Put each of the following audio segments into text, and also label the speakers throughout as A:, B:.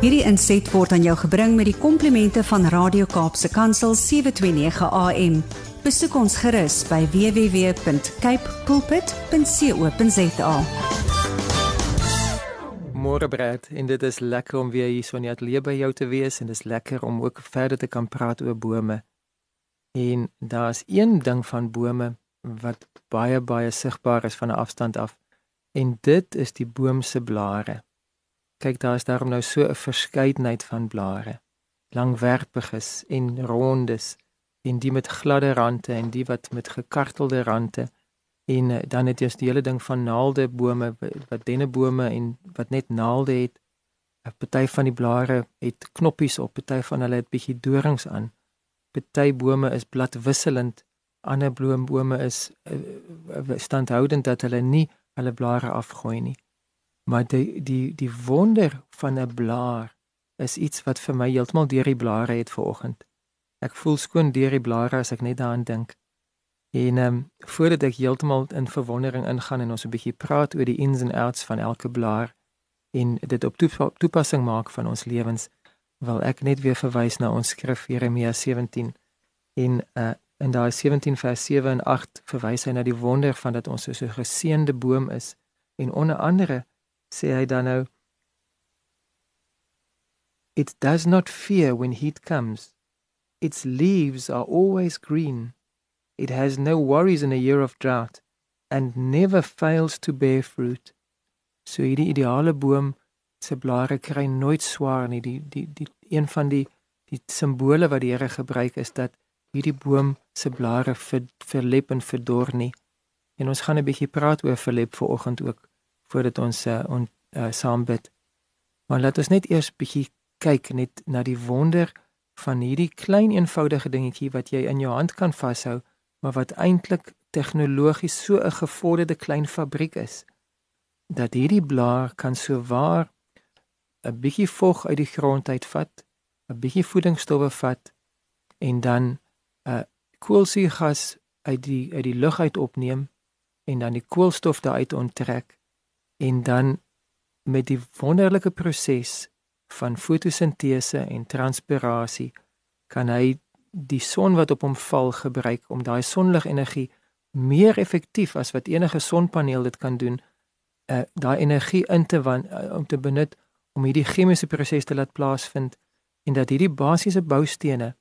A: Hierdie inset word aan jou gebring met die komplimente van Radio Kaapse Kansel 729 AM. Besoek ons gerus by www.cape pulpit.co.za.
B: Môre Brad, en dit is lekker om weer hier so in die ateljee by jou te wees en dit is lekker om ook verder te kan praat oor bome. En daar's een ding van bome wat baie baie sigbaar is van 'n afstand af. En dit is die boom se blare. Kyk, daar is daarom nou so 'n verskeidenheid van blare. Langwerpiges en rondes en die met gladde rande en die wat met gekartelde rande en uh, dan het jy die hele ding van naalde bome wat dennebome en wat net naalde het. 'n Party van die blare het knoppies op, party van hulle het bietjie dorings aan. Party bome is bladwisselend ander bloombome is uh, standhoudend dat hulle nie hulle blare afgooi nie. Maar die die die wonder van 'n blaar is iets wat vir my heeltemal deur die blare het vanoggend. Ek voel skoon deur die blare as ek net daaraan dink. En ehm um, voordat ek heeltemal in verwondering ingaan en ons 'n bietjie praat oor die ins en outs van elke blaar en dit op toepassing maak van ons lewens, wil ek net weer verwys na ons skrif Jeremia 17 en uh In daai 17 vers 7 en 8 verwys hy na die wonder van dat ons so 'n geseënde boom is en onder andere sê hy dan nou It does not fear when heat comes. Its leaves are always green. It has no worries in a year of drought and never fails to bear fruit. So hierdie ideale boom se blare kry nooit swaar nie. Die die die een van die die simbole wat die Here gebruik is dat hierdie boom se blare vir verlep en verdor nie. En ons gaan 'n bietjie praat oor verlep vanoggend ook voordat ons uh, on, uh, saam bid. Maar laat ons net eers bietjie kyk net na die wonder van hierdie klein eenvoudige dingetjie wat jy in jou hand kan vashou, maar wat eintlik tegnologies so 'n gevorderde klein fabriek is. Dat hierdie blaar kan so waar 'n bietjie vog uit die grond uitvat, 'n bietjie voedingsstowwe vat en dan 'n uh, koolsuurgas uit die uit die lug uit opneem en dan die koolstof daaruit onttrek en dan met die wonderlike proses van fotosintese en transpirasie kan hy die son wat op hom val gebruik om daai sonligenergie meer effektief as wat enige sonpaneel dit kan doen uh, daai energie in te wan uh, om te benut om hierdie chemiese proses te laat plaasvind en dat hierdie basiese boustene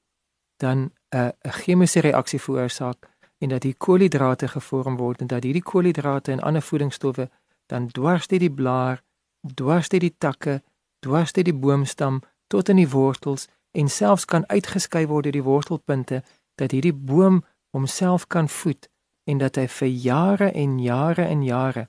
B: dan 'n 'n chemiese reaksie veroorsaak en dat die koolhidrate gevorm word en dat hierdie koolhidrate en ander voedingsstowwe dan dwars deur die blaar, dwars deur die takke, dwars deur die boomstam tot in die wortels en selfs kan uitgeskei word deur die wortelpunte dat hierdie boom homself kan voed en dat hy vir jare en jare en jare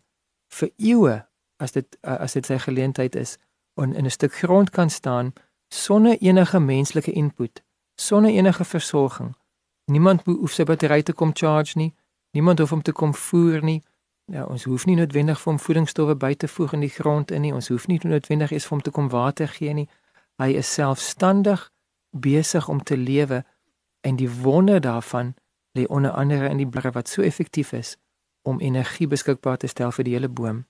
B: vir eeue as dit as dit sy geleentheid is in 'n stuk grond kan staan sonder enige menslike input sonder enige versorging. Niemand hoef sy battery te kom charge nie. Niemand hoef hom te kom voer nie. Ja, ons hoef nie noodwendig vir hom voedingsstowwe by te voeg in die grond in nie. Ons hoef nie noodwendig eens vir hom te kom water gee nie. Hy is selfstandig besig om te lewe en die wonder daarvan lê onder andere in die blare wat so effektief is om energie beskikbaar te stel vir die hele boom.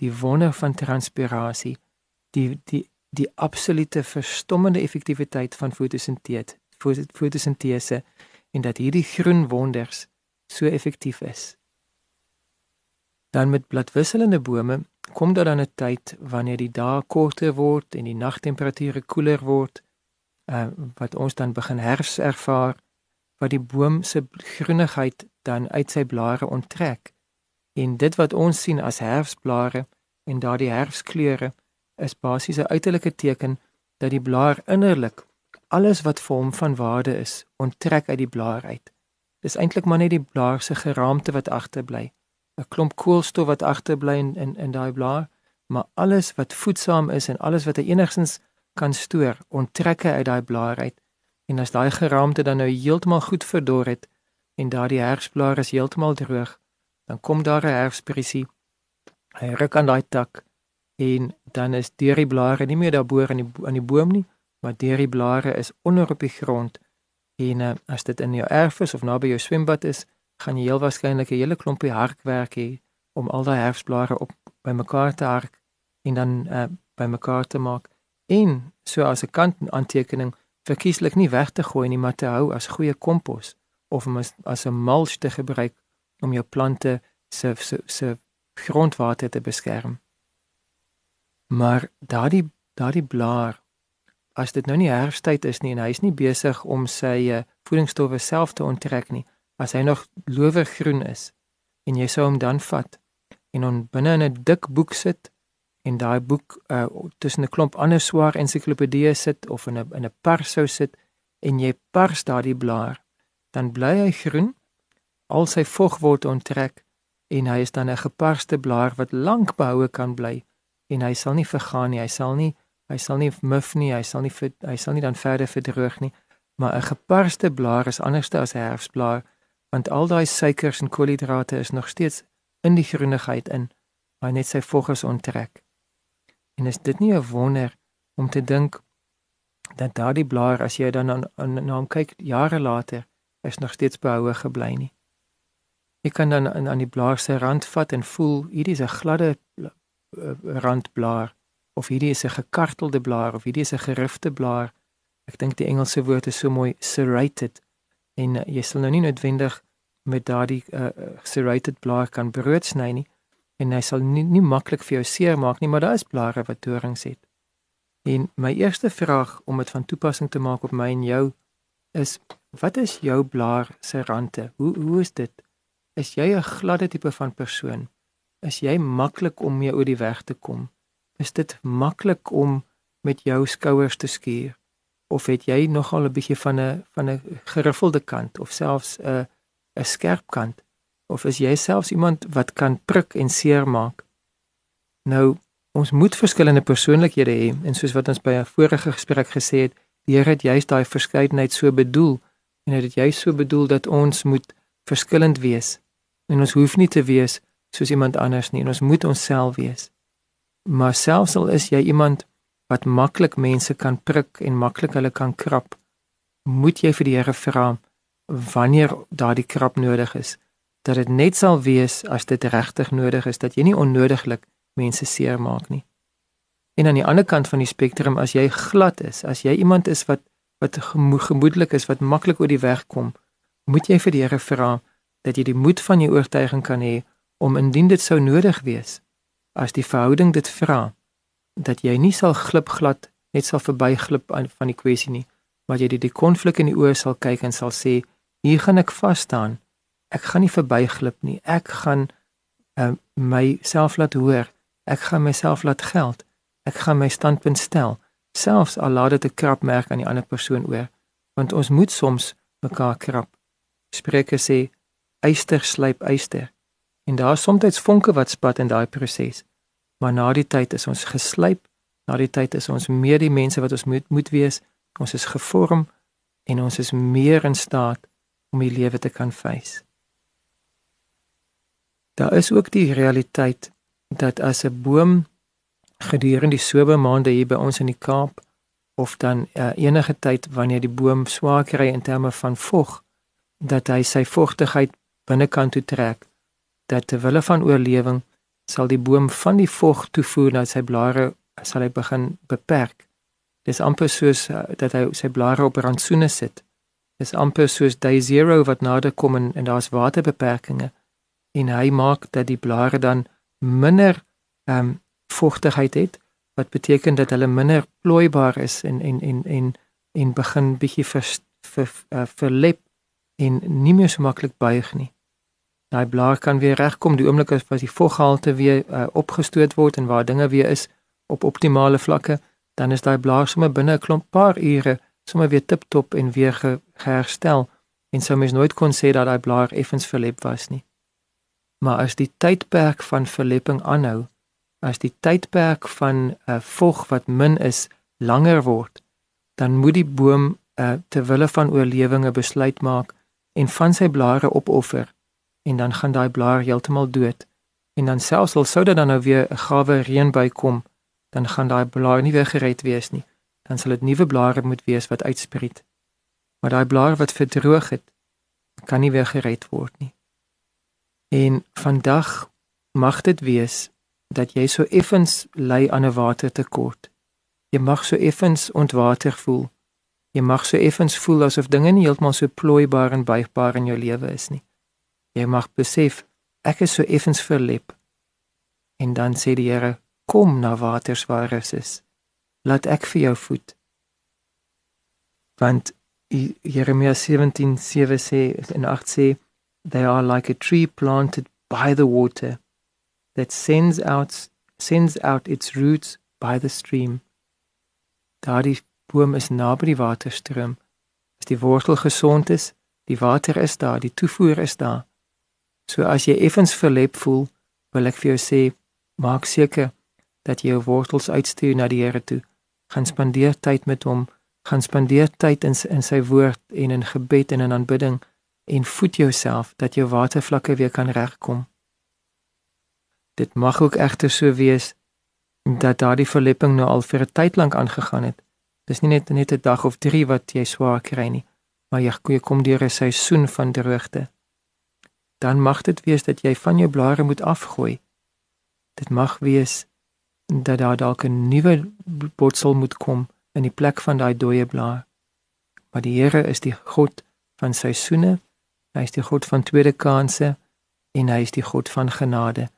B: Die wonder van transpirasie, die die die absolute verstommende effektiwiteit van fotosintese fotosintese en dat hierdie groen wonders so effektief is. Dan met bladwisselende bome kom daar dan 'n tyd wanneer die dae korter word en die nagtemperature koeler word, uh, wat ons dan begin herfs ervaar, wat die boom se groenigheid dan uit sy blare onttrek. En dit wat ons sien as herfsblare en daardie herfskleure is basies 'n uiterlike teken dat die blaar innerlik alles wat vir hom van waarde is, onttrek uit die blaar uit. Dis eintlik maar net die blaar se geraamte wat agterbly. 'n Klomp koolstof wat agterbly in in, in daai blaar, maar alles wat voedsaam is en alles wat hy enigstens kan stoor, onttrek hy uit daai blaar uit. En as daai geraamte dan nou heeltemal goed verdor het en daardie herfsblaar is heeltemal droog, dan kom daar 'n herfsbrisie. Hy ruk aan daai tak en dan is deur die blare nie meer daarbo aan die aan die boom nie, maar deur die blare is onder op die grond. En uh, as dit in jou erf is of naby jou swembad is, gaan jy heel waarskynlik 'n hele klompie harkwerk hê om al daai herfsblare op bymekaar te hark en dan uh, bymekaar te maak En so as 'n kant aantekening verkieslik nie weg te gooi nie, maar te hou as goeie kompos of om as, as 'n mulch te gebruik om jou plante se se se grondwater te beskerm. Maar daardie daardie blaar as dit nou nie herfsttyd is nie en hy is nie besig om sy uh, voedingsstowwe self te onttrek nie, as hy nog lowergroen is en jy sou hom dan vat en hom binne in 'n dik boek sit en daai boek uh, tussen 'n klomp ander swaar ensiklopedieë sit of in 'n in 'n pars sou sit en jy pars daardie blaar. Dan bly hy groen al sy vog word onttrek en hy is dan 'n geparste blaar wat lank behoue kan bly en hy sal nie vergaan nie hy sal nie hy sal nie muf nie hy sal nie hy sal nie dan verder verdroog nie maar 'n geparste blaar is anderste as 'n herfsblaar want al daai suikers en koolhidrate is nog steeds in die groenigheid in maar net sy vog is onttrek. En is dit nie 'n wonder om te dink dat daardie blaar as jy dan na hom kyk jare later is nog steeds behoue gebly nie? Jy kan dan aan, aan die blaar se rand vat en voel hierdie is 'n gladde uh, randblaar of hierdie is 'n gekartelde blaar of hierdie is 'n gerifte blaar. Ek dink die Engelse woord is so mooi serrated en uh, jy sal nou nie noodwendig met daardie uh, serrated blaar kan brood sny nie en hy sal nie, nie maklik vir jou seer maak nie, maar daar is blare wat dorings het. En my eerste vraag om dit van toepassing te maak op my en jou is wat is jou blaar se rande? Hoe hoe is dit? Is jy 'n gladde tipe van persoon? Is jy maklik om mee oor die weg te kom? Is dit maklik om met jou skouers te skuur? Of het jy nogal 'n bietjie van 'n van 'n geriffelde kant of selfs 'n 'n skerp kant? Of is jy selfs iemand wat kan prik en seermaak? Nou, ons moet verskillende persoonlikhede hê en soos wat ons by 'n vorige gesprek gesê het, die Here het juist daai verskeidenheid so bedoel en dit het juist so bedoel dat ons moet verskillend wees en ons hoef nie te wees soos iemand anders nie en ons moet onsself wees. Maar selfs al is jy iemand wat maklik mense kan prik en maklik hulle kan krap, moet jy vir die Here vra wanneer daardie krap nodig is dat dit net sal wees as dit regtig nodig is dat jy nie onnodiglik mense seermaak nie. En aan die ander kant van die spektrum as jy glad is, as jy iemand is wat wat gemoedelik is, wat maklik oor die weg kom, moet jy vir die Here vra dat jy die moed van jou oortuiging kan hê om indien dit sou nodig wees as die verhouding dit vra dat jy nie sal glip glad net sal verbyglip van die kwessie nie maar jy dit die konflik in die oë sal kyk en sal sê hier gaan ek vas staan ek gaan nie verbyglip nie. Ek gaan uh, myself laat hoor. Ek gaan myself laat geld. Ek gaan my standpunt stel selfs al laat dit 'n krap merk aan die ander persoon oor. Want ons moet soms mekaar krap. Spreuke sê eyster slyp eyster. En daar is soms vonke wat spat in daai proses. Maar na die tyd is ons geslyp, na die tyd is ons meer die mense wat ons moet moet wees. Ons is gevorm en ons is meer in staat om die lewe te kan face. Daar is ook die realiteit dat as 'n boom gedurende die somermaande hier by ons in die Kaap of dan uh, enige tyd wanneer die boom swaar kry in terme van vog dat hy sy vogtigheid binnekant toe trek dat ter wille van oorlewing sal die boom van die vog toevoer na sy blare sal hy begin beperk. Dis amper soos uh, dat hy sy blare op rantsoene sit. Dis amper soos day zero wat nader kom en, en daar's waterbeperkings en hy maak dat die blare dan minder ehm um, vogtigheid het wat beteken dat hulle minder plooibaar is en en en en en begin bietjie ver, ver, uh, verlep en nie meer so maklik buig nie daai blaar kan weer regkom die oomblik as die voggehalte weer uh, opgestoot word en waar dinge weer is op optimale vlakke, dan is daai blaar sommer binne 'n klomp paar ure sommer weer tiptop en weer ge herstel en sou mens nooit kon sê dat daai blaar effens verlep was nie. Maar as die tydperk van verlepping aanhou, as die tydperk van 'n uh, eh, vog wat min is langer word, dan moet die boom uh, ter wille van oorlewing 'n besluit maak en van sy blare opoffer en dan gaan daai blaar heeltemal dood. En dan selfs al sou dit dan nou weer 'n gawe reënbui kom, dan gaan daai blaar nie weer gered wees nie. Dan sal dit nuwe blare moet wees wat uitspreid. Maar daai blaar wat verdroog het, kan nie weer gered word nie. En vandag mag dit wees dat jy so effens ly aan 'n watertekort Jy mag so effens ontwater voel. Jy mag so effens voel asof dinge nie heeltemal so plooibaar en buigbaar in jou lewe is nie. Jy mag besef ek is so effens verlep. En dan sê die Here, kom na waters waar rus is. Laat ek vir jou voed. Want Jeremia 17:7 sê en 8 sê they are like a tree planted by the water that sends out sends out its roots by the stream. Daardie boom is naby die waterstroom. As die wortel gesond is, die water is daar, die toevoer is daar. So as jy effens verlep voel, wil ek vir jou sê, maak seker dat jy jou wortels uitstuur na die Here toe. Gaan spandeer tyd met hom, gaan spandeer tyd in in sy woord en in gebed en in aanbidding en voed jouself dat jou watervlakke weer kan regkom. Dit mag ook egter so wees dat daardie verlepping nou al vir 'n tyd lank aangegaan het. Dis nie net net 'n dag of 3 wat jy swaar kry nie, maar jy kom deur 'n seisoen van droogte. Dan mag dit wees dat jy van jou blare moet afgooi. Dit mag wees dat daar dalk 'n nuwe botsel moet kom in die plek van daai dooie blaar. Maar die Here is die God van seisoene Hy is die God van tweede kansse en hy is die God van genade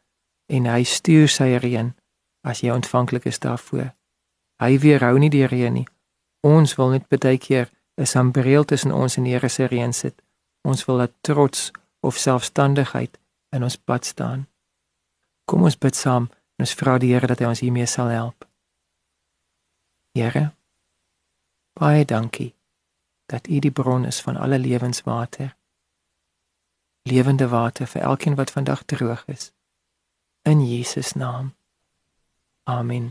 B: en hy stuur sy reën as jy ontvanklik is daarvoor. Hy weerhou nie die reën nie. Ons wil net baie keer 'n sambreel tussen ons en die Here se reën sit. Ons wil dat trots of selfstandigheid in ons pad staan. Kom ons bid saam en ons vra die Here dat hy ons hiermee sal help. Here, baie dankie dat U die bron is van alle lewenswater lewende water vir elkeen wat vandag droog is. In Jesus naam. Amen.